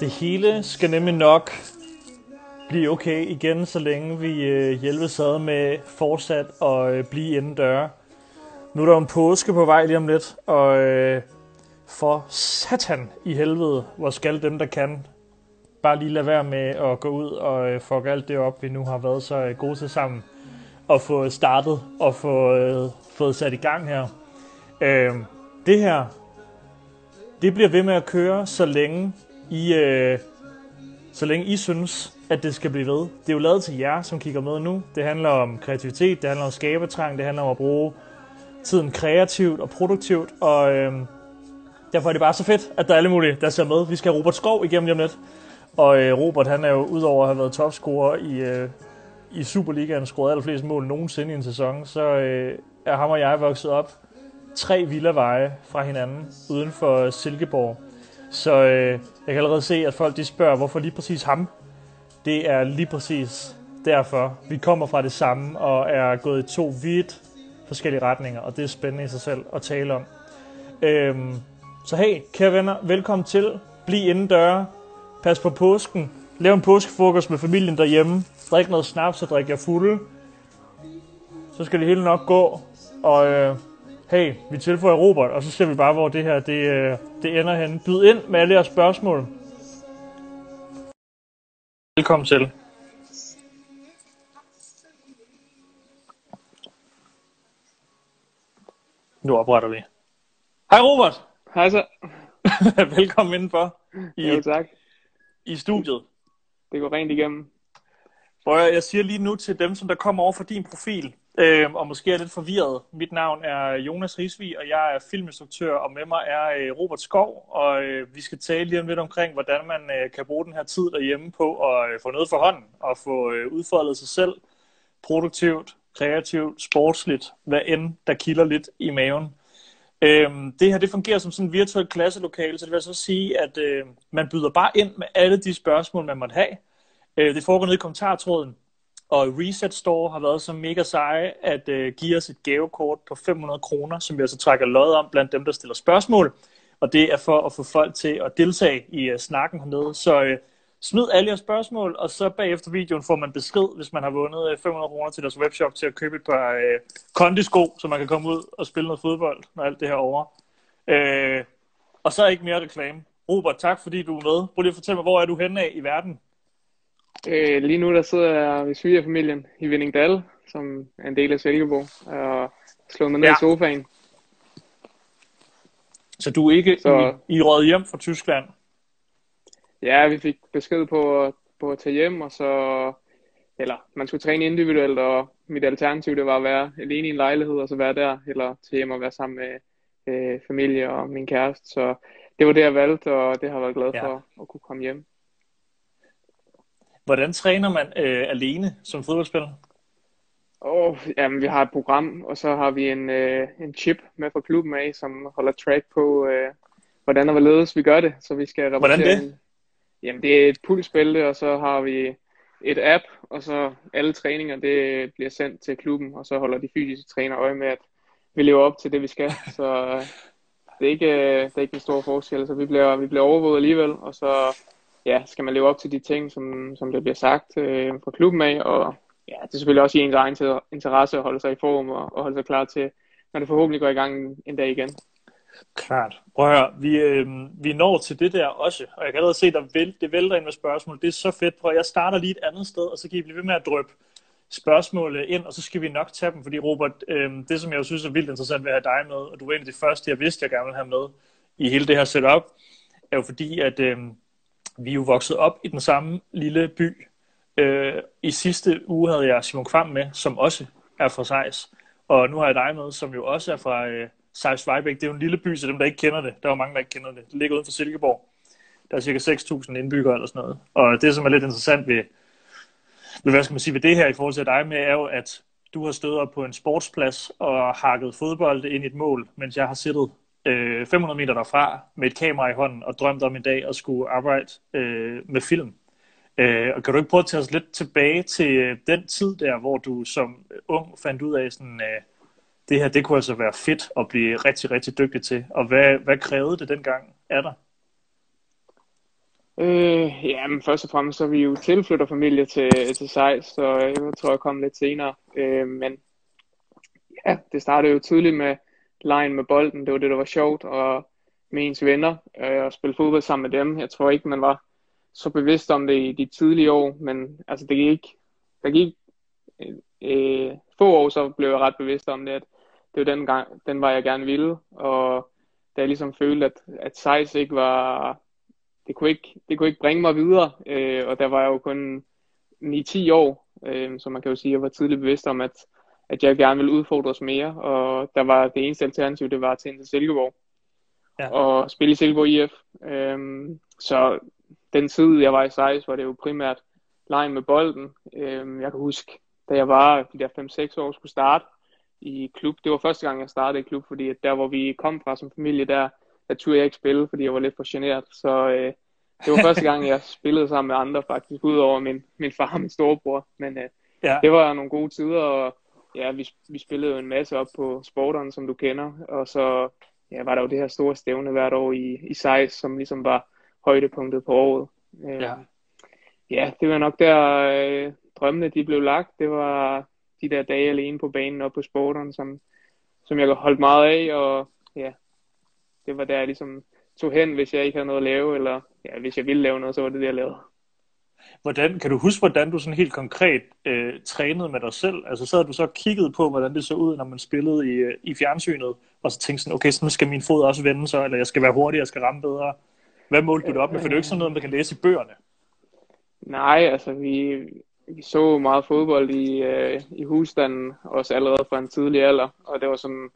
Det hele skal nemlig nok blive okay igen, så længe vi øh, hjælpes ad med fortsat at øh, blive inden døre. Nu er der en påske på vej lige om lidt, og øh, for satan i helvede, hvor skal dem, der kan, bare lige lade være med at gå ud og øh, fuck alt det op, vi nu har været så øh, gode til sammen, og få startet og få øh, fået sat i gang her. Øh, det her, det bliver ved med at køre, så længe i, øh, så længe I synes, at det skal blive ved. Det er jo lavet til jer, som kigger med nu. Det handler om kreativitet, det handler om skabertrang, det handler om at bruge tiden kreativt og produktivt, og øh, derfor er det bare så fedt, at der er alle mulige, der ser med. Vi skal have Robert Skov igennem lige om lidt. Og øh, Robert, han er jo udover at have været topscorer i, øh, i Superligaen, scoret allerflest mål nogensinde i en sæson, så øh, er ham og jeg vokset op tre villaveje fra hinanden uden for Silkeborg. Så øh, jeg kan allerede se, at folk de spørger, hvorfor lige præcis ham? Det er lige præcis derfor. Vi kommer fra det samme og er gået i to vidt forskellige retninger, og det er spændende i sig selv at tale om. Øhm, så hey, kære venner, velkommen til. Bliv inden døre. Pas på påsken. Lav en påskefrokost med familien derhjemme. Drik noget snaps og drik jer fulde. Så skal det hele nok gå. Og øh, hey, vi tilføjer Robert, og så ser vi bare, hvor det her det, øh, det ender hen. Byd ind med alle jeres spørgsmål. Velkommen til. Nu opretter vi. Hej Robert! Hej så. Velkommen indenfor i, Jo, tak. i studiet. Det går rent igennem. Jeg, jeg siger lige nu til dem, som der kommer over for din profil, øh, og måske er lidt forvirret. Mit navn er Jonas Risvig, og jeg er filminstruktør, og med mig er øh, Robert Skov, og øh, vi skal tale lige om lidt omkring, hvordan man øh, kan bruge den her tid derhjemme på at øh, få noget for hånden, og få øh, udfoldet sig selv produktivt, kreativt, sportsligt, hvad end der kilder lidt i maven. Øhm, det her det fungerer som sådan en virtuel klasselokale, så det vil altså så sige, at øh, man byder bare ind med alle de spørgsmål, man måtte have. Øh, det foregår nede i kommentartråden, og Reset Store har været så mega seje at øh, give os et gavekort på 500 kroner, som vi altså trækker lod om blandt dem, der stiller spørgsmål. Og det er for at få folk til at deltage i øh, snakken hernede. Så øh, smid alle jeres spørgsmål, og så bagefter videoen får man besked, hvis man har vundet øh, 500 kroner til deres webshop til at købe et par øh, kondisko, så man kan komme ud og spille noget fodbold, når alt det her er over. Øh, og så ikke mere reklame. Robert, tak fordi du er med. Prøv lige at fortælle mig, hvor er du henne af i verden? Øh, lige nu der sidder jeg ved svigerfamilien i Vindingdal, som er en del af Silkeborg, og slået mig ned Ja. i sofaen. Så du er ikke Så- i, i røget hjem fra Tyskland? Ja, vi fik besked på, at- på at tage hjem, og så... Eller, man skulle træne individuelt, og mit alternativ, det var at være alene i en lejlighed, og så være der, eller tage hjem og være sammen med øh, familie og min kæreste. Så det var det, jeg valgte, og det har jeg været glad Ja. for at kunne komme hjem. Hvordan træner man øh, alene som fodboldspiller? Oh, jamen, vi har et program, og så har vi en, øh, en chip med fra klubben af, som holder track på, øh, hvordan og hvorledes vi gør det. Så vi skal Hvordan det? En, jamen, det er et pulsbælte, og så har vi et app, og så alle træninger, det bliver sendt til klubben, og så holder de fysiske træner øje med, at vi lever op til det, vi skal. Så øh, det er ikke, øh, det er ikke en stor forskel. Så vi bliver, vi bliver overvåget alligevel, og så ja, skal man leve op til de ting, som, som der bliver sagt øh, fra klubben af, og ja, det er selvfølgelig også i ens egen interesse at holde sig i form og, og holde sig klar til, når det forhåbentlig går i gang en dag igen. Klart. Prøv at høre, vi, øh, vi når til det der også, og jeg kan allerede se, at væl, det vælter ind med spørgsmål. Det er så fedt. Prøv at, jeg starter lige et andet sted, og så kan I blive ved med at drøbe spørgsmål ind, og så skal vi nok tage dem, fordi Robert, øh, det som jeg synes er vildt interessant ved at have dig med, og du var en af de første, jeg vidste, jeg gerne ville have med i hele det her setup, er jo fordi, at øh, vi er jo vokset op i den samme lille by. Øh, I sidste uge havde jeg Simon Kvam med, som også er fra Sejs, og nu har jeg dig med, som jo også er fra øh, Sejs Vejbæk. Det er jo en lille by, så dem, der ikke kender det, der er jo mange, der ikke kender det. Det ligger uden for Silkeborg. Der er cirka 6.000 indbyggere eller sådan noget. Og det, som er lidt interessant ved, ved, hvad skal man sige, ved det her i forhold til dig med, er jo, at du har stået op på en sportsplads og hakket fodbold ind i et mål, mens jeg har siddet øh, 500 meter derfra med et kamera i hånden og drømt om en dag at skulle arbejde øh, med film. Øh, og kan du ikke prøve at tage os lidt tilbage til øh, den tid der, hvor du som ung fandt ud af sådan, øh, det her, det kunne altså være fedt at blive rigtig, rigtig dygtig til. Og hvad, hvad krævede det dengang af dig? Øh, ja, men først og fremmest så er vi jo tilflytterfamilie til, til Sejs, så jeg tror, jeg kommer lidt senere. Øh, men ja, det startede jo tydeligt med lejen med bolden. Det var det, der var sjovt, og med ens venner øh, og spille fodbold sammen med dem. Jeg tror ikke, man var så bevidst om det i de tidlige år, men altså det gik, der gik øh, få år, så blev jeg ret bevidst om det, at det var den, gang, den var jeg gerne ville, og da jeg ligesom følte, at, at size ikke var, det kunne ikke, det kunne ikke bringe mig videre, øh, og der var jeg jo kun 9-10 år, øh, så man kan jo sige, at jeg var tidligt bevidst om, at, at jeg gerne ville udfordres mere, og der var det eneste alternativ, det var til til Silkeborg, ja. og spille i Silkeborg IF. Øh, så den tid, jeg var i size, var det jo primært lejen med bolden. Øh, jeg kan huske, da jeg var de der 5-6 år skulle starte i klub. Det var første gang, jeg startede i klub, fordi at der, hvor vi kom fra som familie, der, der turde jeg ikke spille, fordi jeg var lidt for generet. Så øh, det var første gang, jeg spillede sammen med andre faktisk, udover min, min far og min storebror. Men øh, ja. det var nogle gode tider, og ja, vi, vi spillede jo en masse op på sporteren, som du kender. Og så ja, var der jo det her store stævne hvert år i, i Sejs, som ligesom var højdepunktet på året. Øh, ja. ja, det var nok der, øh, drømmene de blev lagt. Det var de der dage alene på banen og på sporteren, som, som jeg holdt meget af, og ja, det var der jeg ligesom tog hen, hvis jeg ikke havde noget at lave, eller ja, hvis jeg ville lave noget, så var det det, jeg lavede. Hvordan, kan du huske, hvordan du sådan helt konkret øh, trænede med dig selv? Altså så havde du så kigget på, hvordan det så ud, når man spillede i, øh, i fjernsynet, og så tænkte sådan, okay, så nu skal min fod også vende sig, eller jeg skal være hurtigere, jeg skal ramme bedre. Hvad målte du det op med? For det er jo ikke sådan noget, man kan læse i bøgerne. Nej, altså vi, vi så meget fodbold i, øh, i husstanden, også allerede fra en tidlig alder, og det var sådan,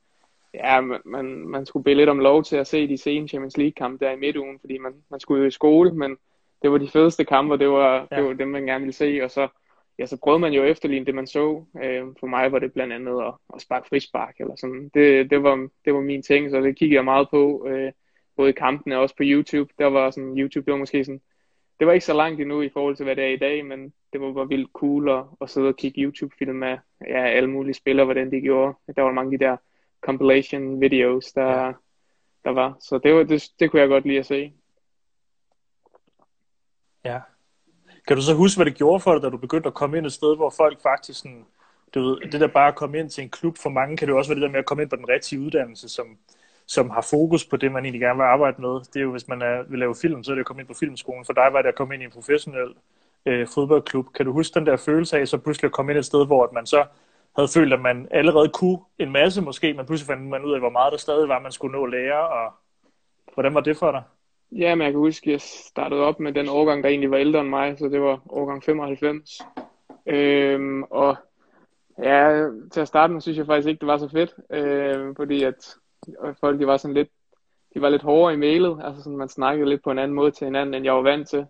ja, man, man skulle bede lidt om lov til at se de sene Champions League-kampe der i midtugen, fordi man, man skulle jo i skole, men det var de fedeste kampe, det var, ja. det var dem, man gerne ville se, og så, ja, så prøvede man jo efterligne det, man så. Øh, for mig var det blandt andet at, at sparke frispark, eller sådan. Det, det, var, det var min ting, så det kiggede jeg meget på, øh, både i kampene og også på YouTube. Der var sådan, YouTube, det var måske sådan det var ikke så langt endnu i forhold til, hvad det er i dag, men det var bare vildt cool at, at sidde og kigge YouTube-film af ja, alle mulige spillere, hvordan de gjorde. Der var mange af de der compilation videos, der, ja. der var. Så det, var, det, det kunne jeg godt lide at se. Ja. Kan du så huske, hvad det gjorde for dig, da du begyndte at komme ind et sted, hvor folk faktisk sådan, du ved, det der bare at komme ind til en klub, for mange kan det også være det der med at komme ind på den rigtige uddannelse, som, som har fokus på det, man egentlig gerne vil arbejde med. Det er jo, hvis man er, vil lave film, så er det at komme ind på filmskolen. For dig var det at komme ind i en professionel øh, fodboldklub. Kan du huske den der følelse af, så pludselig at komme ind et sted, hvor at man så havde følt, at man allerede kunne en masse måske, men pludselig fandt man ud af, hvor meget der stadig var, man skulle nå at lære, og hvordan var det for dig? Ja, men jeg kan huske, at jeg startede op med den årgang, der egentlig var ældre end mig, så det var årgang 95. Øhm, og ja, til at starte med synes jeg faktisk ikke, det var så fedt, øh, fordi at og folk de var sådan lidt, de var lidt hårdere i mailet, altså sådan, man snakkede lidt på en anden måde til hinanden, end jeg var vant til.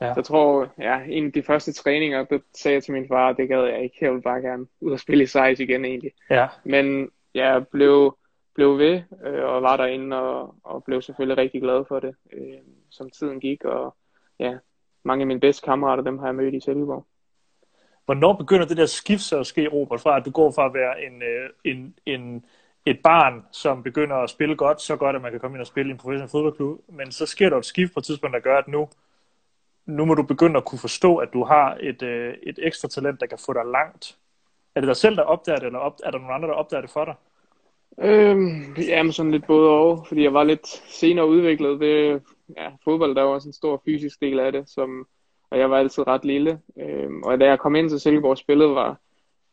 Ja. Så jeg tror, ja, en af de første træninger, der sagde jeg til min far, det gad jeg ikke, jeg ville bare gerne ud og spille i size igen egentlig. Ja. Men jeg blev, blev ved øh, og var derinde og, og blev selvfølgelig rigtig glad for det, øh, som tiden gik. Og ja, mange af mine bedste kammerater, dem har jeg mødt i Silkeborg. Hvornår begynder det der skift så at ske, Robert, fra at du går fra at være en, øh, en, en et barn, som begynder at spille godt, så godt, at man kan komme ind og spille i en professionel fodboldklub, men så sker der et skift på et tidspunkt, der gør, at nu, nu må du begynde at kunne forstå, at du har et, øh, et ekstra talent, der kan få dig langt. Er det dig selv, der opdager det, eller op, er der nogen andre, der opdager det for dig? Øhm, jamen sådan lidt både og, fordi jeg var lidt senere udviklet. Det, ja, fodbold, der var også en stor fysisk del af det, som, og jeg var altid ret lille. Øhm, og da jeg kom ind til Silkeborg spillet, var,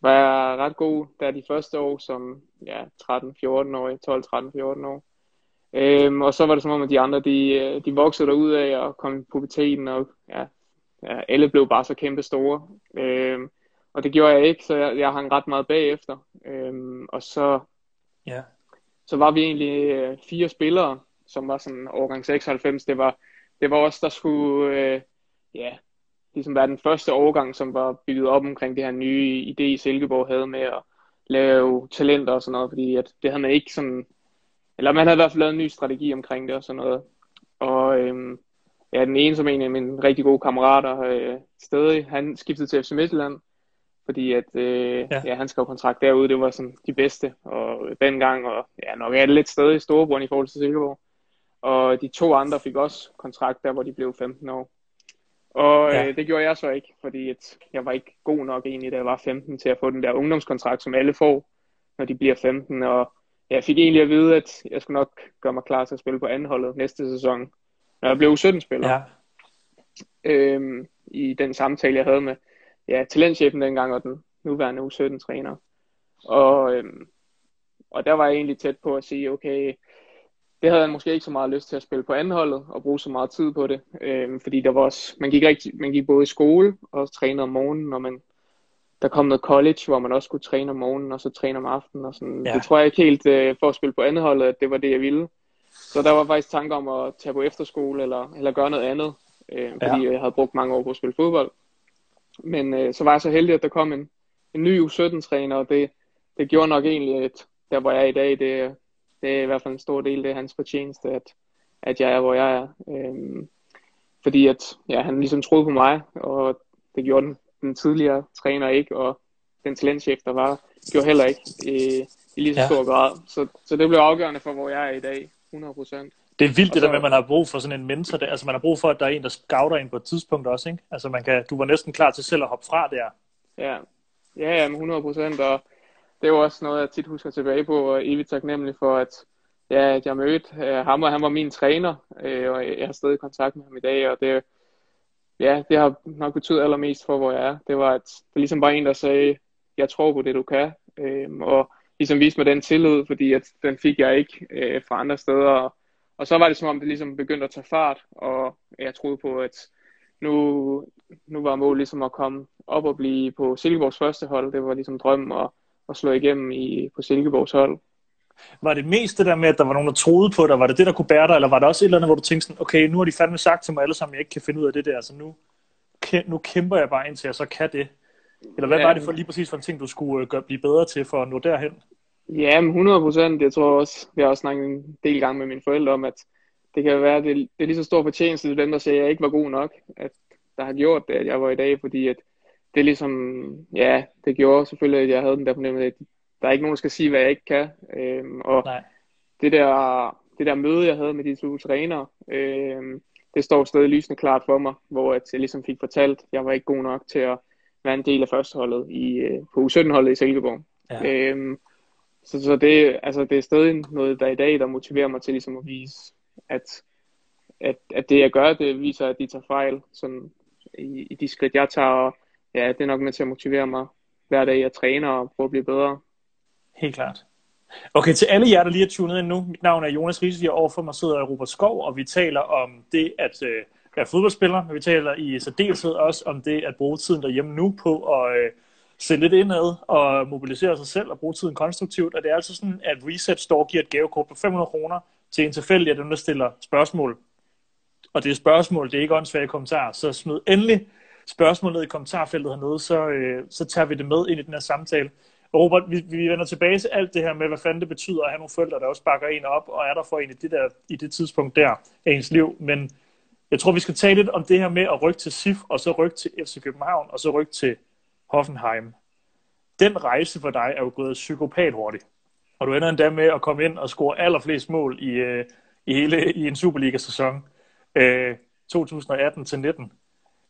var jeg ret god der de første år som ja, 13-14 år, 12-13-14 år. Øhm, og så var det som om, at de andre, de, øh, de voksede derud af og kom i puberteten, og ja, ja, alle blev bare så kæmpe store. Øhm, og det gjorde jeg ikke, så jeg, jeg hang ret meget bagefter. Øhm, og så, ja. så var vi egentlig øh, fire spillere, som var sådan årgang 96. Det var, det var os, der skulle øh, ja, ligesom være den første årgang, som var bygget op omkring det her nye idé, Silkeborg havde med at lave talenter og sådan noget, fordi at det havde man ikke sådan, eller man havde i hvert fald lavet en ny strategi omkring det og sådan noget. Og øhm, ja, den ene, som en af mine rigtig gode kammerater øh, stadig, han skiftede til FC Midtjylland, fordi at øh, ja. Ja, han skrev kontrakt derude, det var sådan de bedste, og dengang, og ja, nok er det lidt stadig storebror i forhold til Silkeborg. Og de to andre fik også kontrakt der, hvor de blev 15 år. Og ja. øh, det gjorde jeg så ikke, fordi at jeg var ikke god nok egentlig, da jeg var 15, til at få den der ungdomskontrakt, som alle får, når de bliver 15. Og jeg fik egentlig at vide, at jeg skulle nok gøre mig klar til at spille på anholdet næste sæson, når jeg blev 17-spiller. Ja. Øhm, I den samtale, jeg havde med ja, talentchefen dengang, og den nuværende U17-træner. Og, øhm, og der var jeg egentlig tæt på at sige, okay, det havde jeg måske ikke så meget lyst til at spille på anholdet og bruge så meget tid på det, øhm, fordi der var også, man gik rigtig, man gik både i skole og trænede om morgenen, og man, der kom noget college, hvor man også skulle træne om morgenen og så træne om aftenen og sådan. Ja. Det tror jeg ikke helt øh, for at spille på anholdet, at det var det, jeg ville. Så der var faktisk tanker om at tage på efterskole eller, eller gøre noget andet, øh, fordi ja. jeg havde brugt mange år på at spille fodbold. Men øh, så var jeg så heldig, at der kom en, en ny U17-træner, og det, det gjorde nok egentlig, at der hvor jeg er i dag, det, det er i hvert fald en stor del, er hans fortjeneste, at, at jeg er, hvor jeg er. Øhm, fordi at ja, han ligesom troede på mig, og det gjorde den, den tidligere træner ikke, og den talentchef, der var, gjorde heller ikke i, i lige så ja. stor grad. Så, så det blev afgørende for, hvor jeg er i dag, 100 procent. Det er vildt det der med, at man har brug for sådan en mentor. Der. Altså man har brug for, at der er en, der scouter ind på et tidspunkt også. Ikke? Altså man kan, du var næsten klar til selv at hoppe fra der. Ja, ja, ja 100 procent. Og det er jo også noget, jeg tit husker tilbage på, og evigt taknemmelig for, at, ja, at jeg mødte uh, ham, og han var min træner, uh, og jeg har stadig kontakt med ham i dag, og det, ja, det har nok betydet allermest for, hvor jeg er. Det var, at det ligesom bare en, der sagde, jeg tror på det, du kan, uh, og ligesom viste mig den tillid, fordi at den fik jeg ikke uh, fra andre steder, og, og så var det som om, det ligesom begyndte at tage fart, og jeg troede på, at nu, nu var målet ligesom at komme op og blive på Silkeborgs første hold. Det var ligesom drømmen, og at slå igennem i, på Silkeborgs hold. Var det mest det der med, at der var nogen, der troede på dig? Var det det, der kunne bære dig? Eller var der også et eller andet, hvor du tænkte sådan, okay, nu har de fandme sagt til mig alle sammen, jeg ikke kan finde ud af det der, så nu, nu kæmper jeg bare indtil jeg så kan det? Eller hvad ja, var det for lige præcis for en ting, du skulle øh, gøre, blive bedre til for at nå derhen? Ja, 100 procent. Jeg tror også, vi har også snakket en del gange med mine forældre om, at det kan være, det, det er lige så stor fortjeneste til dem, der siger, at jeg ikke var god nok, at der har gjort det, at jeg var i dag, fordi at det ligesom, ja, det gjorde selvfølgelig, at jeg havde den der fornemmelse, at der er ikke nogen, der skal sige, hvad jeg ikke kan. Øhm, og Nej. det der, det der møde, jeg havde med de to trænere, øhm, det står stadig lysende klart for mig, hvor at jeg ligesom fik fortalt, at jeg var ikke god nok til at være en del af førsteholdet i, øh, på U17-holdet i Silkeborg. Ja. Øhm, så, så det, altså, det er stadig noget, der i dag, der motiverer mig til ligesom at vise, at, at, at det jeg gør, det viser, at de tager fejl sådan, i, i de skridt, jeg tager, og ja, det er nok med til at motivere mig hver dag, jeg træner og prøver at blive bedre. Helt klart. Okay, til alle jer, der lige er tunet ind nu. Mit navn er Jonas Riese, og overfor mig sidder Robert Skov, og vi taler om det at øh, være fodboldspiller, men vi taler i særdeleshed også om det at bruge tiden derhjemme nu på at øh, sende lidt indad og mobilisere sig selv og bruge tiden konstruktivt. Og det er altså sådan, at Reset Store giver et gavekort på 500 kroner til en tilfældig af dem, der stiller spørgsmål. Og det er spørgsmål, det er ikke åndssvage kommentarer, så smid endelig spørgsmål ned i kommentarfeltet hernede, så, øh, så tager vi det med ind i den her samtale. Og Robert, vi, vi vender tilbage til alt det her med, hvad fanden det betyder at have nogle forældre, der også bakker en op, og er der for en i det, der, i det tidspunkt der af ens liv. Men jeg tror, vi skal tale lidt om det her med at rykke til SIF, og så rykke til FC København, og så rykke til Hoffenheim. Den rejse for dig er jo gået psykopat hurtigt. Og du ender endda med at komme ind og score allerflest mål i, øh, i hele i en Superliga-sæson. Øh, 2018 til 19.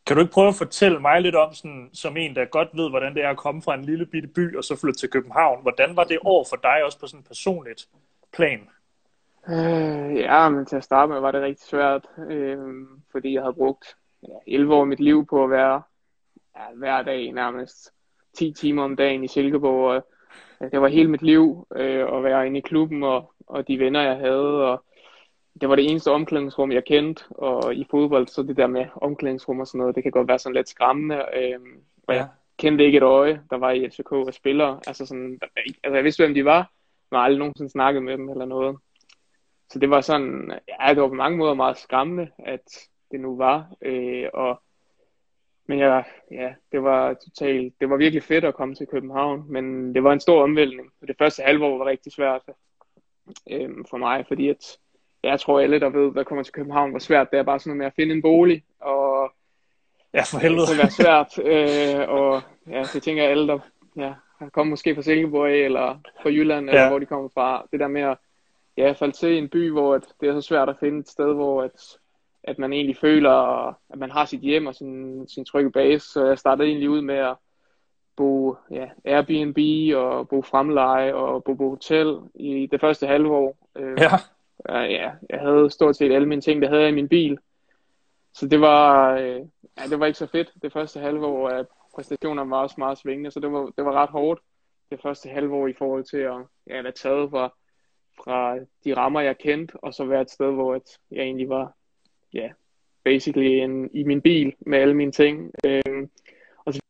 Kan du ikke prøve at fortælle mig lidt om, sådan, som en, der godt ved, hvordan det er at komme fra en lille bitte by og så flytte til København? Hvordan var det år for dig også på sådan en personligt plan? Øh, ja, men til at starte med var det rigtig svært, øh, fordi jeg havde brugt ja, 11 år af mit liv på at være ja, hver dag nærmest 10 timer om dagen i Silkeborg. Og, ja, det var hele mit liv øh, at være inde i klubben og, og de venner, jeg havde. Og, det var det eneste omklædningsrum, jeg kendte, og i fodbold, så det der med omklædningsrum og sådan noget, det kan godt være sådan lidt skræmmende, øhm, og ja. jeg kendte ikke et øje, der var i FCK og spillere, altså sådan, altså jeg vidste, hvem de var, men aldrig nogensinde snakket med dem eller noget. Så det var sådan, ja, det var på mange måder meget skræmmende, at det nu var, øh, og men ja, ja, det var totalt, det var virkelig fedt at komme til København, men det var en stor omvæltning. Det første halvår var rigtig svært øh, for mig, fordi at jeg tror alle, der ved, der kommer til København, hvor svært det er bare sådan noget med at finde en bolig, og ja, for helvede. det kan være svært, øh, og ja, det tænker jeg alle, der ja, kommer måske fra Silkeborg eller fra Jylland, ja. eller hvor de kommer fra, det der med at ja, falde til en by, hvor det er så svært at finde et sted, hvor at at man egentlig føler, at man har sit hjem og sin, sin trygge base. Så jeg startede egentlig ud med at bo ja, Airbnb og bo fremleje og bo på hotel i det første halve år. Øh, ja. ja. Jeg havde stort set alle mine ting, der havde jeg i min bil. Så det var, øh, ja, det var ikke så fedt det første halve år, at præstationerne var også meget svingende, så det var, det var ret hårdt det første halve år i forhold til at ja, være taget fra, fra de rammer, jeg kendte, og så være et sted, hvor at jeg egentlig var ja, basically en, i min bil med alle mine ting. Øh, og så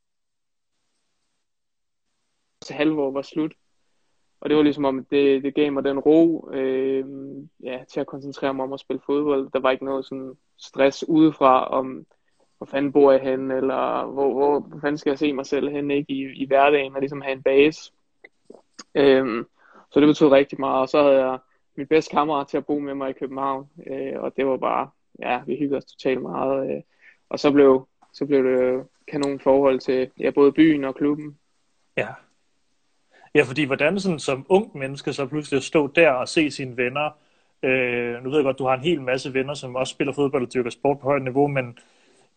til halve var slut. Og det var ligesom om, det, det gav mig den ro øh, ja, til at koncentrere mig om at spille fodbold. Der var ikke noget sådan stress udefra om, hvor fanden bor jeg henne, eller hvor, hvor, hvor fanden skal jeg se mig selv henne ikke? I, i hverdagen, og ligesom have en base. Øhm, så det betød rigtig meget. Og så havde jeg min bedste kammerat til at bo med mig i København, øh, og det var bare, ja, vi hyggede os totalt meget. Øh, og så blev, så blev det kanon forhold til ja, både byen og klubben. Ja. Ja, fordi hvordan sådan som ung menneske så pludselig at stå der og se sine venner, øh, nu ved jeg godt, du har en hel masse venner, som også spiller fodbold og dyrker sport på højt niveau, men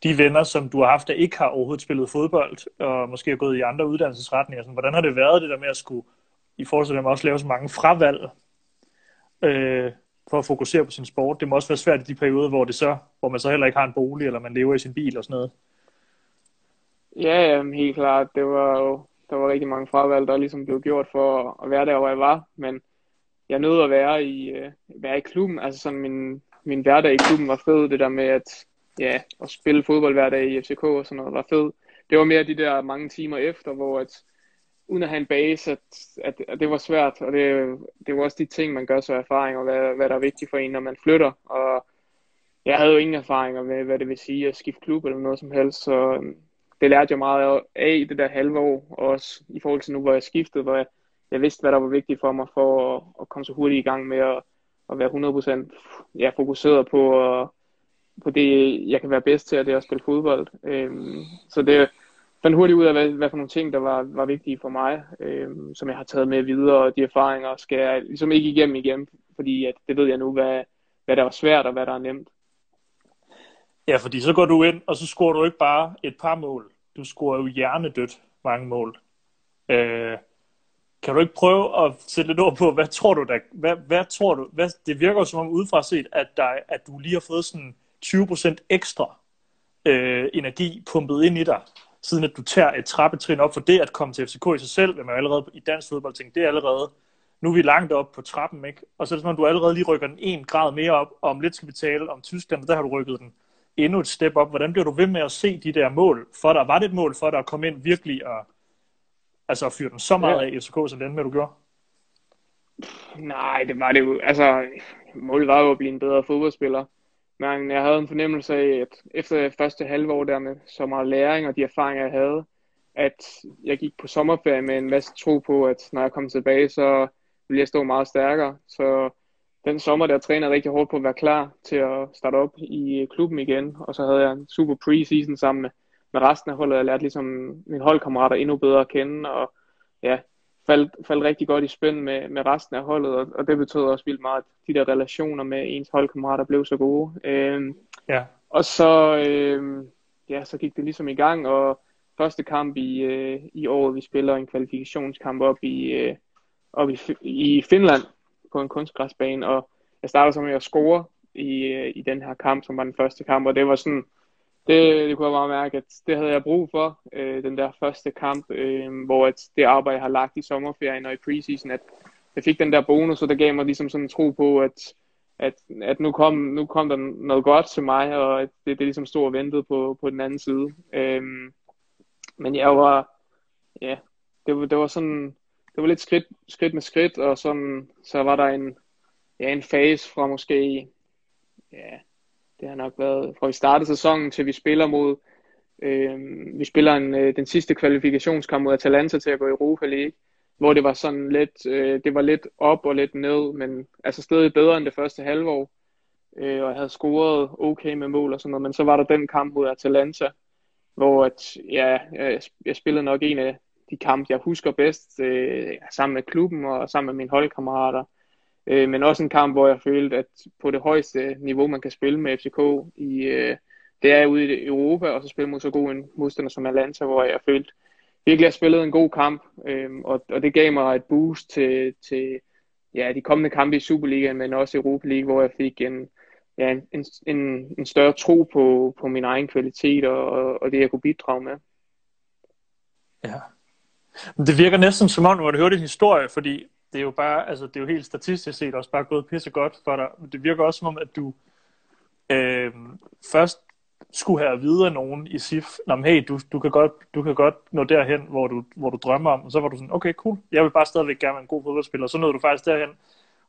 de venner, som du har haft, der ikke har overhovedet spillet fodbold, og måske har gået i andre uddannelsesretninger, sådan, hvordan har det været det der med at skulle, i forhold til dem, også lave så mange fravalg, øh, for at fokusere på sin sport. Det må også være svært i de perioder, hvor, det så, hvor man så heller ikke har en bolig, eller man lever i sin bil og sådan noget. Ja, jamen, helt klart. Det var jo, der var rigtig mange fravalg, der ligesom blev gjort for at være der, hvor jeg var. Men jeg nød at være i, øh, være i klubben. Altså sådan min, min hverdag i klubben var fed. Det der med at, ja, at spille fodbold hver dag i FCK og sådan noget var fed. Det var mere de der mange timer efter, hvor at, uden at have en base, at, at, at det var svært, og det, det var også de ting, man gør så erfaring, og hvad, hvad der er vigtigt for en, når man flytter, og jeg havde jo ingen erfaringer med, hvad det vil sige at skifte klub eller noget som helst, så øhm, det lærte jeg meget af i det der halve år, og også i forhold til nu, hvor jeg skiftede, hvor jeg, jeg vidste, hvad der var vigtigt for mig for at, at komme så hurtigt i gang med at, at være 100% ja, fokuseret på, uh, på det, jeg kan være bedst til, og det er at spille fodbold. Øhm, så det, fandt hurtigt ud af, hvad, hvad for nogle ting, der var, var vigtige for mig, øh, som jeg har taget med videre, og de erfaringer skal jeg ligesom ikke igennem igen, fordi at det ved jeg nu, hvad, hvad der var svært, og hvad der er nemt. Ja, fordi så går du ind, og så scorer du ikke bare et par mål. Du scorer jo hjernedødt mange mål. Øh, kan du ikke prøve at sætte lidt ord på, hvad tror du der, hvad, hvad tror du, hvad, det virker jo som om udefra set, at, der, at du lige har fået sådan 20% ekstra øh, energi pumpet ind i dig siden at du tager et trappetrin op for det at komme til FCK i sig selv, vil man allerede i dansk fodbold tænke, det er allerede, nu er vi langt op på trappen, ikke? Og så er det som om, du allerede lige rykker den en grad mere op, og om lidt skal vi tale om Tyskland, og der har du rykket den endnu et step op. Hvordan bliver du ved med at se de der mål for dig? Var det et mål for dig at komme ind virkelig og altså at fyre den så meget af i FCK, som den med, du gjorde? Nej, det var det jo. Altså, målet var jo at blive en bedre fodboldspiller. Men jeg havde en fornemmelse af, at efter første halvår der med så meget læring og de erfaringer, jeg havde, at jeg gik på sommerferie med en masse tro på, at når jeg kom tilbage, så ville jeg stå meget stærkere. Så den sommer der trænede rigtig hårdt på at være klar til at starte op i klubben igen. Og så havde jeg en super preseason sammen med, med resten af holdet. Jeg lærte ligesom mine holdkammerater endnu bedre at kende. Og ja, faldt, faldt rigtig godt i spænd med, med resten af holdet, og, og det betød også vildt meget, at de der relationer med ens holdkammerater blev så gode. Øhm, ja. Og så, øhm, ja, så gik det ligesom i gang, og første kamp i, øh, i året, vi spiller en kvalifikationskamp op i, øh, op i, i Finland på en kunstgræsbane, og jeg startede så med at score i, øh, i den her kamp, som var den første kamp, og det var sådan, det, det kunne jeg bare mærke, at det havde jeg brug for, øh, den der første kamp, øh, hvor at det arbejde, jeg har lagt i sommerferien og i preseason, at jeg fik den der bonus, og det gav mig ligesom sådan en tro på, at, at, at nu, kom, nu kom der noget godt til mig, og at det, det ligesom stod og ventede på, på den anden side. Øh, men jeg var, ja, det var, det var sådan, det var lidt skridt, skridt med skridt, og sådan, så var der en, ja, en fase fra måske, ja, det har nok været fra vi startede sæsonen til vi spiller mod øh, vi spiller en, øh, den sidste kvalifikationskamp mod Atalanta til at gå i Europa League, hvor det var sådan lidt øh, det var lidt op og lidt ned, men altså stadig bedre end det første halvår. Øh, og jeg havde scoret okay med mål og sådan noget, men så var der den kamp mod Atalanta, hvor at, ja, øh, jeg, jeg spillede nok en af de kampe, jeg husker bedst, øh, sammen med klubben og sammen med mine holdkammerater. Øh, men også en kamp, hvor jeg følte, at på det højeste niveau, man kan spille med FCK, i, øh, det er ude i Europa, og så spille mod så god en modstander som Atlanta, hvor jeg følte virkelig, at jeg spillede en god kamp, øh, og, og det gav mig et boost til, til ja, de kommende kampe i Superligaen, men også i Europa League, hvor jeg fik en, ja, en, en, en større tro på, på min egen kvalitet og, og det, jeg kunne bidrage med. Ja. Det virker næsten som om, når du hører din historie, fordi det er jo bare, altså det er jo helt statistisk set også bare gået pisse godt for dig. Men det virker også som om, at du øh, først skulle have videre nogen i SIF, Nå, men hey, du, du, kan godt, du kan godt nå derhen, hvor du, hvor du drømmer om, og så var du sådan, okay, cool, jeg vil bare stadigvæk gerne være en god fodboldspiller, og så nåede du faktisk derhen,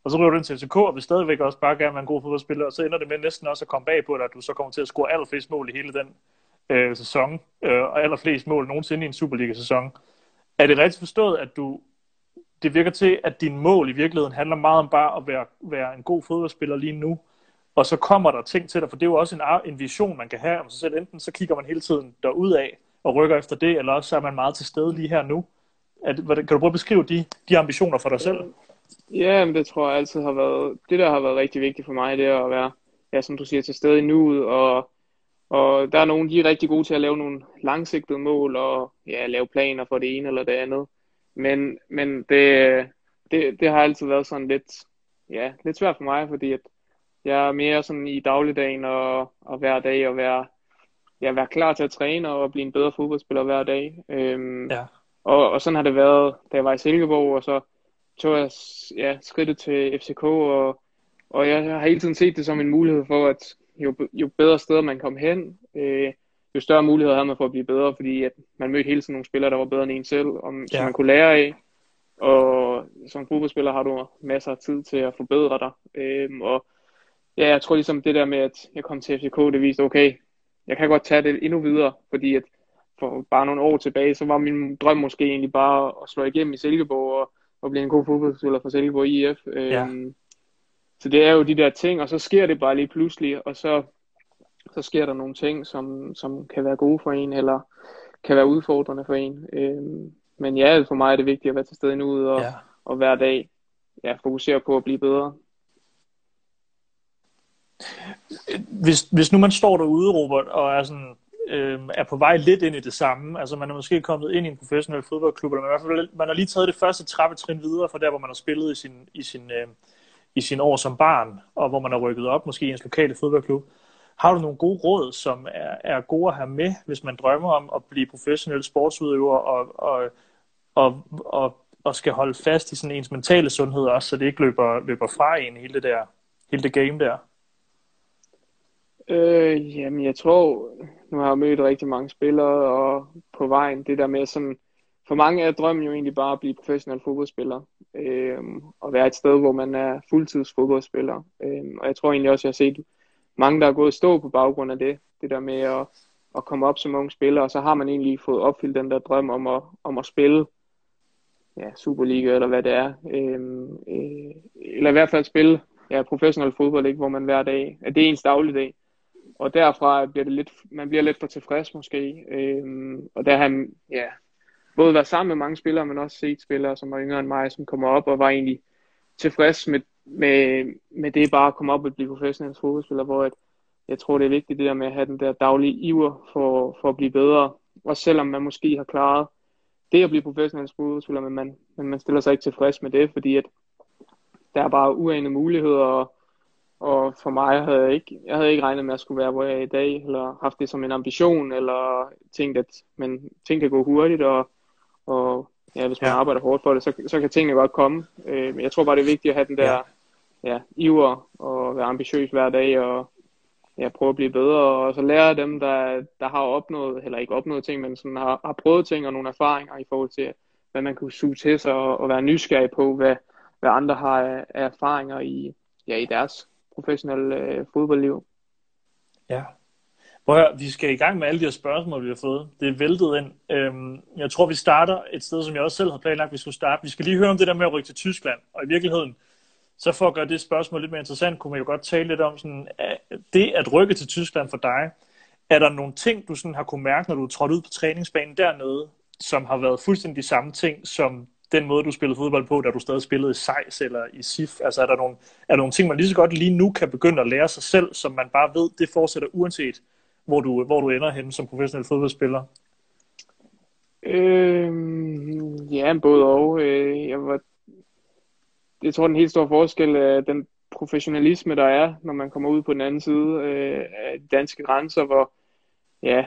og så ryger du ind til FCK, og vil stadigvæk også bare gerne være en god fodboldspiller, og så ender det med næsten også at komme bag på dig, at du så kommer til at score allerflest mål i hele den øh, sæson, øh, og allerflest mål nogensinde i en Superliga-sæson. Er det rigtigt forstået, at du det virker til, at din mål i virkeligheden handler meget om bare at være, være en god fodboldspiller lige nu, og så kommer der ting til dig, for det er jo også en, en vision, man kan have om sig selv. Enten så kigger man hele tiden derud af og rykker efter det, eller også så er man meget til stede lige her nu. At, kan du prøve at beskrive de, de ambitioner for dig selv? Ja, men det tror jeg altid har været, det der har været rigtig vigtigt for mig, det er at være, ja, som du siger, til stede i nuet, og, og der er nogen, de er rigtig gode til at lave nogle langsigtede mål, og ja, lave planer for det ene eller det andet. Men, men det, det, det har altid været sådan lidt, ja, lidt svært for mig, fordi at jeg er mere sådan i dagligdagen og, og hver dag og være, ja, være klar til at træne og blive en bedre fodboldspiller hver dag. Øhm, ja. og, og sådan har det været, da jeg var i Silkeborg, og så tog jeg ja, skridtet til FCK, og, og jeg har hele tiden set det som en mulighed for, at jo, jo bedre steder man kom hen, øh, jo større muligheder havde man for at blive bedre, fordi at man mødte hele tiden nogle spillere, der var bedre end en selv, og, ja. som man kunne lære af. Og som fodboldspiller har du masser af tid til at forbedre dig. Øhm, og ja, jeg tror ligesom det der med, at jeg kom til FCK, det viste, okay, jeg kan godt tage det endnu videre, fordi at for bare nogle år tilbage, så var min drøm måske egentlig bare at slå igennem i Silkeborg og, og blive en god fodboldspiller for Silkeborg IF. Øhm, ja. Så det er jo de der ting, og så sker det bare lige pludselig, og så så sker der nogle ting, som, som kan være gode for en, eller kan være udfordrende for en. Øhm, men ja, for mig er det vigtigt at være til stede nu og, ja. og hver dag ja, fokusere på at blive bedre. Hvis, hvis nu man står derude, Robert, og er, sådan, øh, er på vej lidt ind i det samme, altså man er måske kommet ind i en professionel fodboldklub, eller man, i hvert fald, man har lige taget det første trappetrin videre fra der, hvor man har spillet i sin, i sin, øh, i sin år som barn, og hvor man har rykket op, måske i ens lokale fodboldklub. Har du nogle gode råd, som er, er gode at have med, hvis man drømmer om at blive professionel sportsudøver og, og, og, og, og skal holde fast i sådan ens mentale sundhed også, så det ikke løber, løber fra en hele det der hele det game der? Øh, jamen, jeg tror, nu har jeg mødt rigtig mange spillere, og på vejen, det der med sådan, for mange er drømmen jo egentlig bare at blive professionel fodboldspiller, øh, og være et sted, hvor man er fuldtids fodboldspiller. Øh, og jeg tror egentlig også, jeg har set mange, der er gået stå på baggrund af det. Det der med at, at komme op som ung spiller, og så har man egentlig fået opfyldt den der drøm om at, om at spille ja, Superliga eller hvad det er. Øhm, øh, eller i hvert fald spille ja, professionel fodbold, ikke, hvor man hver dag, at det er ens dagligdag. Og derfra bliver det lidt, man bliver lidt for tilfreds måske. Øhm, og der har ja, både været sammen med mange spillere, men også set spillere, som var yngre end mig, som kommer op og var egentlig tilfreds med med, med det bare at komme op og blive professionel fodboldspiller, hvor at, jeg tror, det er vigtigt det der med at have den der daglige iver for, for at blive bedre. Og selvom man måske har klaret det at blive professionel fodboldspiller, men man, men man stiller sig ikke tilfreds med det, fordi at der er bare uanede muligheder, og, og for mig havde jeg ikke, jeg havde ikke regnet med at skulle være, hvor jeg er i dag, eller haft det som en ambition, eller tænkt, at men, ting kan gå hurtigt, og, og ja, hvis man ja. arbejder hårdt for det, så, så kan tingene godt komme. Øh, men jeg tror bare, det er vigtigt at have den der ja iver og være ambitiøs hver dag og ja, prøve at blive bedre og så lære dem, der, der har opnået, eller ikke opnået ting, men sådan har, har prøvet ting og nogle erfaringer i forhold til, hvad man kunne suge til sig og, og være nysgerrig på, hvad, hvad andre har af, af erfaringer i, ja, i deres professionelle øh, fodboldliv. Ja. Prøv at høre, vi skal i gang med alle de her spørgsmål, vi har fået. Det er væltet ind. Øhm, jeg tror, vi starter et sted, som jeg også selv har planlagt, vi skulle starte. Vi skal lige høre om det der med at rykke til Tyskland. Og i virkeligheden, så for at gøre det spørgsmål lidt mere interessant, kunne man jo godt tale lidt om sådan, det at rykke til Tyskland for dig. Er der nogle ting, du sådan har kunne mærke, når du er trådt ud på træningsbanen dernede, som har været fuldstændig de samme ting, som den måde, du spillede fodbold på, da du stadig spillede i Sejs eller i SIF? Altså er der nogle, er der nogle ting, man lige så godt lige nu kan begynde at lære sig selv, som man bare ved, det fortsætter uanset, hvor du, hvor du ender henne som professionel fodboldspiller? Øhm, ja, både og. Øh, jeg, var, jeg tror, den helt store forskel er den professionalisme, der er, når man kommer ud på den anden side øh, af danske grænser, hvor, ja,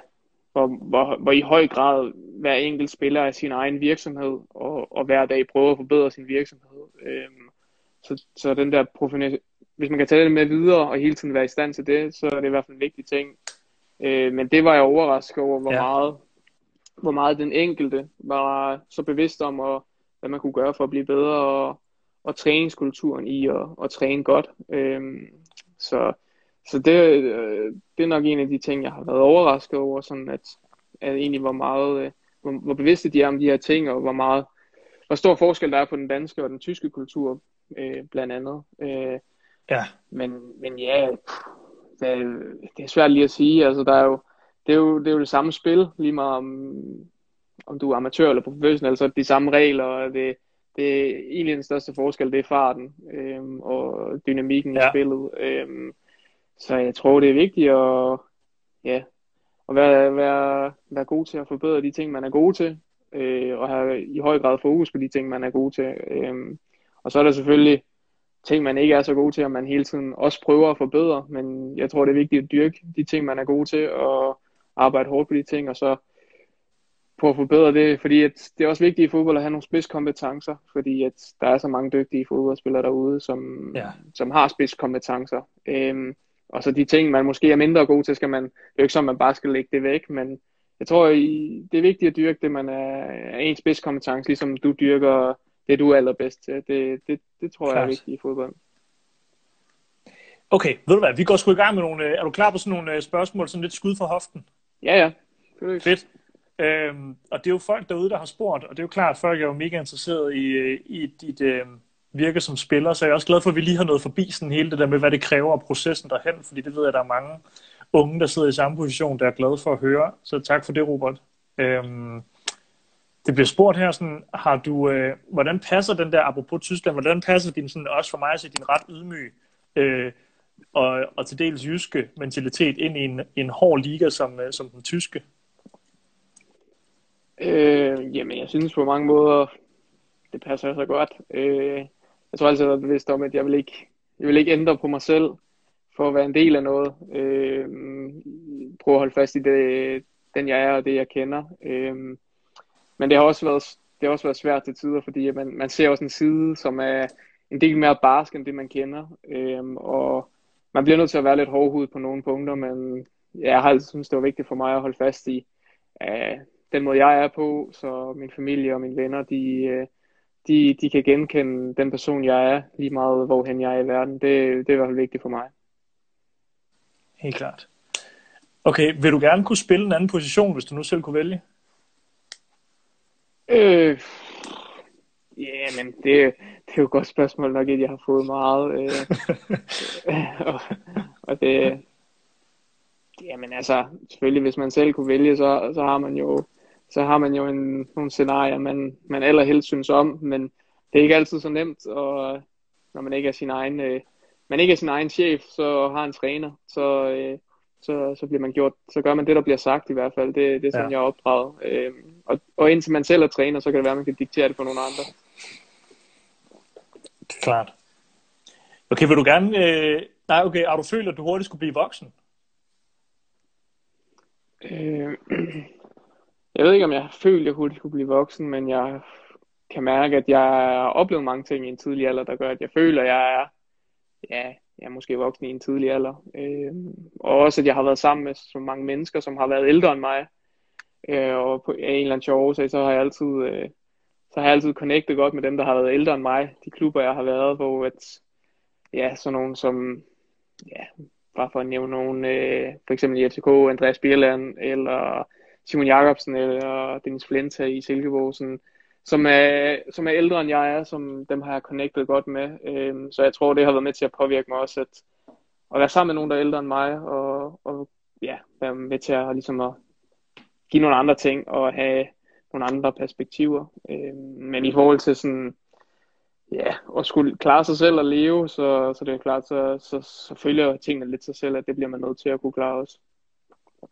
hvor, hvor, hvor i høj grad hver enkelt spiller er sin egen virksomhed, og, og hver dag prøver at forbedre sin virksomhed. Øhm, så, så den der professionalisme, hvis man kan tage det med videre, og hele tiden være i stand til det, så er det i hvert fald en vigtig ting. Øh, men det var jeg overrasket over, hvor ja. meget hvor meget den enkelte var så bevidst om, og, hvad man kunne gøre for at blive bedre, og, og træningskulturen i at, at træne godt. Øhm, så så det, øh, det er nok en af de ting, jeg har været overrasket over, sådan at, at egentlig hvor meget, øh, hvor, hvor bevidste de er om de her ting, og hvor meget, hvor stor forskel der er på den danske og den tyske kultur, øh, blandt andet. Øh, ja. Men, men ja, det er, det er svært lige at sige. Altså, der er jo, det, er jo, det er jo det samme spil, lige meget om, om du er amatør eller professionel, så er det de samme regler, og det, det er egentlig den største forskel, det er farten øh, og dynamikken ja. i spillet. Øh, så jeg tror, det er vigtigt at, ja, at være, være, være god til at forbedre de ting, man er god til, øh, og have i høj grad fokus på de ting, man er god til. Øh, og så er der selvfølgelig ting, man ikke er så god til, og man hele tiden også prøver at forbedre, men jeg tror, det er vigtigt at dyrke de ting, man er god til, og arbejde hårdt på de ting, og så på at forbedre det, fordi at det er også vigtigt i fodbold at have nogle spidskompetencer, fordi at der er så mange dygtige fodboldspillere derude, som, ja. som har spidskompetencer. Øhm, og så de ting, man måske er mindre god til, skal man, det er jo ikke sådan, man bare skal lægge det væk, men jeg tror, det er vigtigt at dyrke det, man er, er ens spidskompetence, ligesom du dyrker det, du er allerbedst til. Det, det, det tror Klart. jeg er vigtigt i fodbold. Okay, ved du hvad, vi går sgu i gang med nogle, er du klar på sådan nogle øh, spørgsmål, sådan lidt skud fra hoften? Ja, ja. Fedt. Øhm, og det er jo folk derude, der har spurgt, og det er jo klart, at folk er jo mega interesseret i, øh, i dit øh, virke som spiller, så jeg er også glad for, at vi lige har nået forbi sådan hele det der med, hvad det kræver og processen derhen, fordi det ved jeg, at der er mange unge, der sidder i samme position, der er glade for at høre. Så tak for det, Robert. Øhm, det bliver spurgt her, sådan, har du, øh, hvordan passer den der, apropos Tyskland, hvordan passer din, sådan, også for mig at din ret ydmyg øh, og, og til dels jyske mentalitet ind i en, en hård liga som, øh, som den tyske? Øh, jamen, jeg synes på mange måder, det passer så godt. Øh, jeg tror altid, jeg har bevidst om, at jeg vil ikke, jeg vil ikke ændre på mig selv for at være en del af noget. Øh, prøve at holde fast i det, den jeg er og det jeg kender. Øh, men det har også været, det har også været svært til tider, fordi man, man ser også en side, som er en del mere barsk end det man kender. Øh, og man bliver nødt til at være lidt hårdhud på nogle punkter, men jeg har altid synes, det var vigtigt for mig at holde fast i at den måde, jeg er på, så min familie og mine venner, de, uh, de, de kan genkende den person, jeg er, lige meget hvorhen jeg er i verden. Det, det er i hvert fald vigtigt for mig. Helt klart. Okay, vil du gerne kunne spille en anden position, hvis du nu selv kunne vælge? Øh, ja, men det, det er jo et godt spørgsmål nok, at jeg har fået meget. Øh, og, og det, jamen altså, selvfølgelig hvis man selv kunne vælge, så, så har man jo, så har man jo en, nogle scenarier, man, man allerhelst synes om, men det er ikke altid så nemt, og når man ikke er sin egen, øh, man ikke er sin egen chef, så har en træner, så, øh, så, så bliver man gjort, så gør man det, der bliver sagt i hvert fald. Det, det er sådan, ja. jeg er opdraget. Øh, og, og indtil man selv er træner, så kan det være, at man kan diktere det for nogle andre. Klart. Okay, vil du gerne... Øh... Nej, okay, har du følt, at du hurtigt skulle blive voksen? Øh, jeg ved ikke, om jeg har følt, at jeg hurtigt skulle blive voksen, men jeg kan mærke, at jeg har oplevet mange ting i en tidlig alder, der gør, at jeg føler, at jeg er, ja, jeg er måske voksen i en tidlig alder. Øh, og også, at jeg har været sammen med så mange mennesker, som har været ældre end mig. Øh, og på en eller anden sjov årsag, så har jeg altid øh, så har jeg altid connectet godt med dem, der har været ældre end mig. De klubber, jeg har været, på, at, ja, sådan nogen som, ja, bare for at nævne nogen, øh, for eksempel i FCK, Andreas Bierland, eller Simon Jakobsen, eller Dennis Flenta i Silkeborg, sådan, som, er, som er ældre end jeg er, som dem har jeg connectet godt med. Øhm, så jeg tror, det har været med til at påvirke mig også, at, at være sammen med nogen, der er ældre end mig, og, og ja, være med til at, ligesom at give nogle andre ting, og have nogle andre perspektiver. Øhm, men i forhold til sådan, ja, at skulle klare sig selv og leve, så, så det er klart, så, så, så følger tingene lidt sig selv, at det bliver man nødt til at kunne klare også.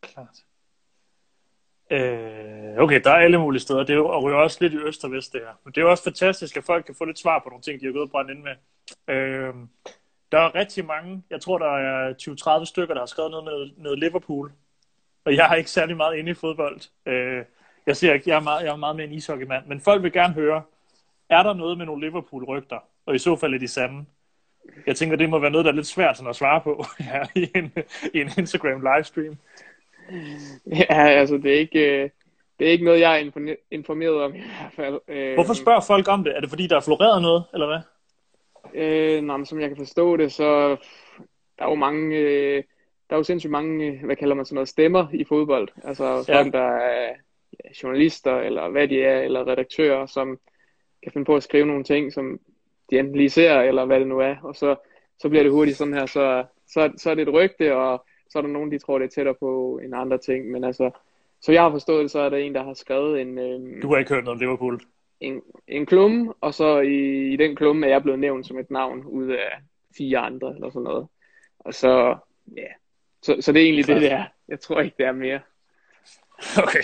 Klart. Øh, okay, der er alle mulige steder. Det og ryger også lidt i øst og vest, det her. Men det er jo også fantastisk, at folk kan få lidt svar på nogle ting, de har gået og brændt ind med. Øh, der er rigtig mange, jeg tror, der er 20-30 stykker, der har skrevet noget med noget Liverpool. Og jeg har ikke særlig meget inde i fodbold. Øh, jeg ser ikke, jeg er meget, jeg er meget mere en ishockeymand. Men folk vil gerne høre, er der noget med nogle Liverpool-rygter? Og i så fald er de sande. Jeg tænker, det må være noget, der er lidt svært sådan at svare på ja, i en, i en Instagram livestream. Ja, altså det er ikke, øh, det er ikke noget, jeg er informeret om i hvert fald. Øh, Hvorfor spørger folk om det? Er det fordi, der er floreret noget, eller hvad? Øh, nej, men som jeg kan forstå det, så der er jo mange, øh, der er jo sindssygt mange, hvad kalder man sådan noget, stemmer i fodbold. Altså folk, ja. der er journalister, eller hvad de er, eller redaktører, som kan finde på at skrive nogle ting, som de enten lige ser, eller hvad det nu er. Og så, så bliver det hurtigt sådan her, så, så, så er det et rygte, og så er der nogen, de tror, det er tættere på en andre ting. Men altså, så jeg har forstået det, så er der en, der har skrevet en... Øhm, du har ikke hørt noget om Liverpool? En, en klumme, og så i, i den klumme er jeg blevet nævnt som et navn ud af fire andre, eller sådan noget. Og så, ja, så, så det er egentlig Klart. det, der. Jeg tror ikke, det er mere. Okay,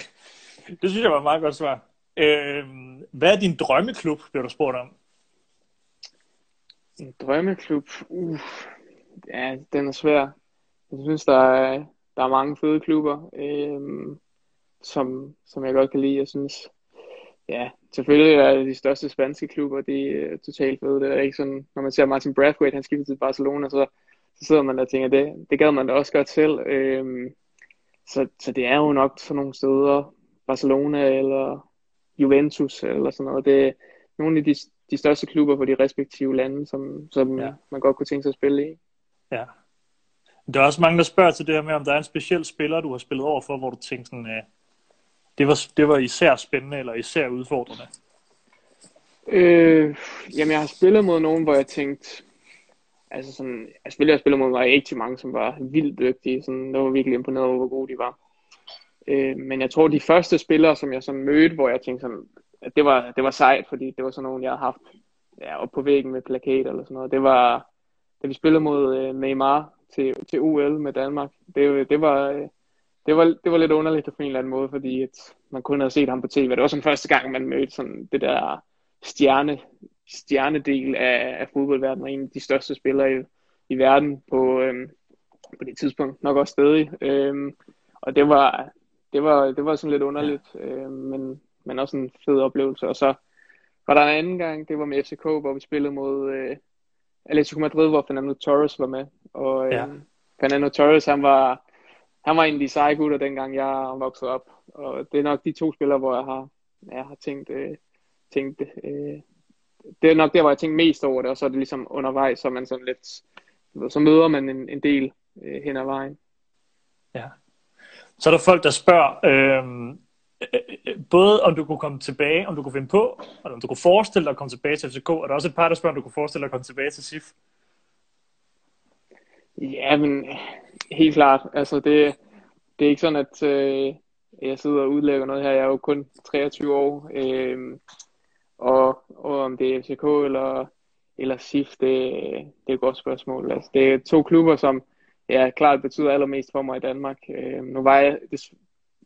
det synes jeg var et meget godt svar. Øh, hvad er din drømmeklub, bliver du spurgt om? En drømmeklub? Uh, ja, den er svær. Jeg synes, der er, der er mange fede klubber, øhm, som, som jeg godt kan lide. Jeg synes, ja, selvfølgelig er de største spanske klubber, de er totalt fede. Det er ikke sådan, når man ser Martin Brathwaite, han skifter til Barcelona, så, så sidder man der og tænker, det, det gad man da også godt selv. Øhm, så, så det er jo nok sådan nogle steder, Barcelona eller Juventus eller sådan noget. Det er nogle af de, de største klubber for de respektive lande, som, som ja. man godt kunne tænke sig at spille i. Ja, der er også mange, der spørger til det her med, om der er en speciel spiller, du har spillet over for, hvor du tænker sådan, uh, det, var, det var især spændende eller især udfordrende. Øh, jamen, jeg har spillet mod nogen, hvor jeg tænkte, altså sådan, jeg spillede, jeg spillede mod var ikke til mange, som var vildt dygtige. Sådan, det var virkelig imponeret over, hvor gode de var. Øh, men jeg tror, de første spillere, som jeg så mødte, hvor jeg tænkte sådan, at det var, det var sejt, fordi det var sådan nogen, jeg havde haft ja, op på væggen med plakater eller sådan noget. Det var, da vi spillede mod øh, Neymar til, til OL med Danmark. Det, det, var, det, var, det var lidt underligt på en eller anden måde, fordi at man kun havde set ham på tv. Det var sådan første gang, man mødte sådan det der stjerne, stjernedel af, af fodboldverdenen, og en af de største spillere i, i verden på, øhm, på det tidspunkt, nok også stadig. Øhm, og det var, det var, det var sådan lidt underligt, øhm, men, men også en fed oplevelse. Og så var der en anden gang, det var med FCK, hvor vi spillede mod øh, Atletico Madrid, hvor Fernando Torres var med. Og ja. øh, Fernando Torres, han var, han var en af de seje gutter, dengang jeg voksede op. Og det er nok de to spillere, hvor jeg har, jeg har tænkt, øh, tænkt øh, det er nok der, hvor jeg tænkte mest over det, og så er det ligesom undervejs, så man sådan lidt, så møder man en, en del øh, hen ad vejen. Ja. Så er der folk, der spørger, øh, både om du kunne komme tilbage, om du kunne finde på, og om du kunne forestille dig at komme tilbage til FCK, og der er også et par, der spørger, om du kunne forestille dig at komme tilbage til SIF. Ja, men helt klart. Altså, det, det er ikke sådan, at øh, jeg sidder og udlægger noget her. Jeg er jo kun 23 år. Øh, og, og om det er FCK eller, eller SIF, det, det er et godt spørgsmål. Altså, det er to klubber, som ja, klart betyder allermest for mig i Danmark. Øh, nu var jeg des,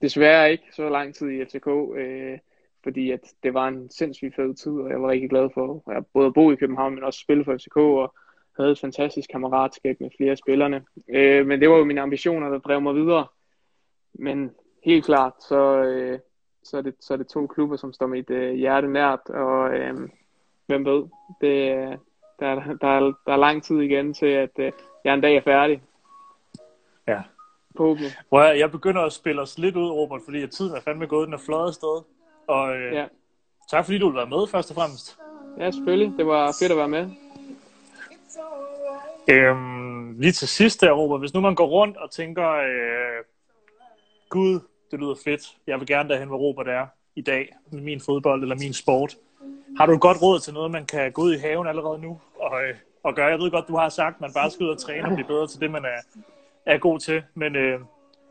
desværre ikke så lang tid i FCK, øh, fordi at det var en sindssygt fed tid, og jeg var rigtig glad for at både bo i København, men også spille for FCK, og havde et fantastisk kammeratskab med flere af spillerne. Øh, men det var jo mine ambitioner, der drev mig videre. Men helt klart, så, øh, så, er, det, så er det to klubber, som står mit øh, hjerte nært, og øh, hvem ved, det, der, der, er, der er lang tid igen til, at øh, jeg en dag er færdig. Ja. Hvor jeg, jeg begynder at spille os lidt ud, Robert, fordi at tiden er fandme gået, den er fløjet sted. Og øh, ja. tak fordi du vil være med, først og fremmest. Ja, selvfølgelig. Det var fedt at være med. Øhm, lige til sidst der, Robert, hvis nu man går rundt og tænker, øh, Gud, det lyder fedt, jeg vil gerne derhen, hvor Robert er i dag, med min fodbold eller min sport. Har du et godt råd til noget, man kan gå ud i haven allerede nu og, øh, og gøre? Jeg ved godt, du har sagt, at man bare skal ud og træne og blive bedre til det, man er, er god til, men øh,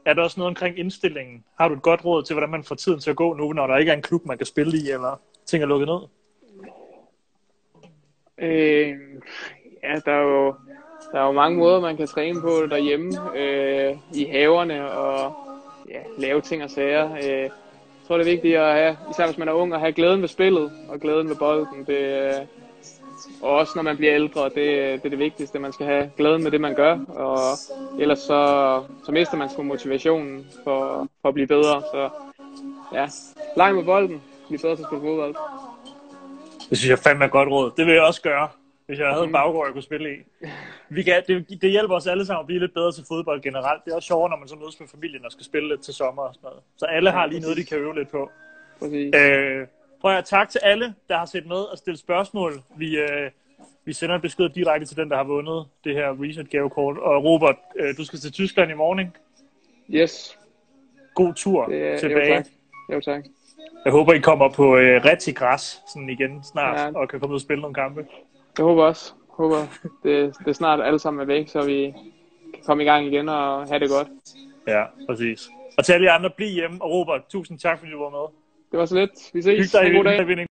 er der også noget omkring indstillingen? Har du et godt råd til, hvordan man får tiden til at gå nu, når der ikke er en klub, man kan spille i, eller ting er lukket ned? Øh, ja, der er jo der er jo mange måder, man kan træne på derhjemme øh, i haverne og ja, lave ting og sager. Øh, jeg tror, det er vigtigt at have, især hvis man er ung, at have glæden ved spillet og glæden ved bolden. Det, øh, og også når man bliver ældre, det, det er det vigtigste. Man skal have glæden med det, man gør, og ellers så, så mister man sgu motivationen for, for at blive bedre. Så ja, leg med bolden, Vi bedre til at spille fodbold. Det synes jeg fandme er godt råd. Det vil jeg også gøre, hvis jeg havde en baggård, jeg kunne spille i. Vi kan, det, det hjælper os alle sammen at blive lidt bedre til fodbold generelt. Det er også sjovere, når man så mødes med familien og skal spille lidt til sommer og sådan noget. Så alle har lige noget, de kan øve lidt på. Præcis. Øh, prøv at tak til alle, der har set med og stillet spørgsmål. Vi, øh, vi sender en besked direkte til den, der har vundet det her Reset gavekort. Og Robert, øh, du skal til Tyskland i morgen? Yes, God tur det tilbage. jo tak. Jo tak. Jeg håber, I kommer på øh, rigtig græs sådan igen snart, Ja. og kan komme ud og spille nogle kampe. Jeg håber også, håber det, det snart alle sammen er væk, så vi kan komme i gang igen og have det godt. Ja, præcis. Og til alle jer andre, bliv hjemme. Og Robert, tusind tak, fordi du var med. Det var så lidt. Vi ses. Hyg dig en god dag. i.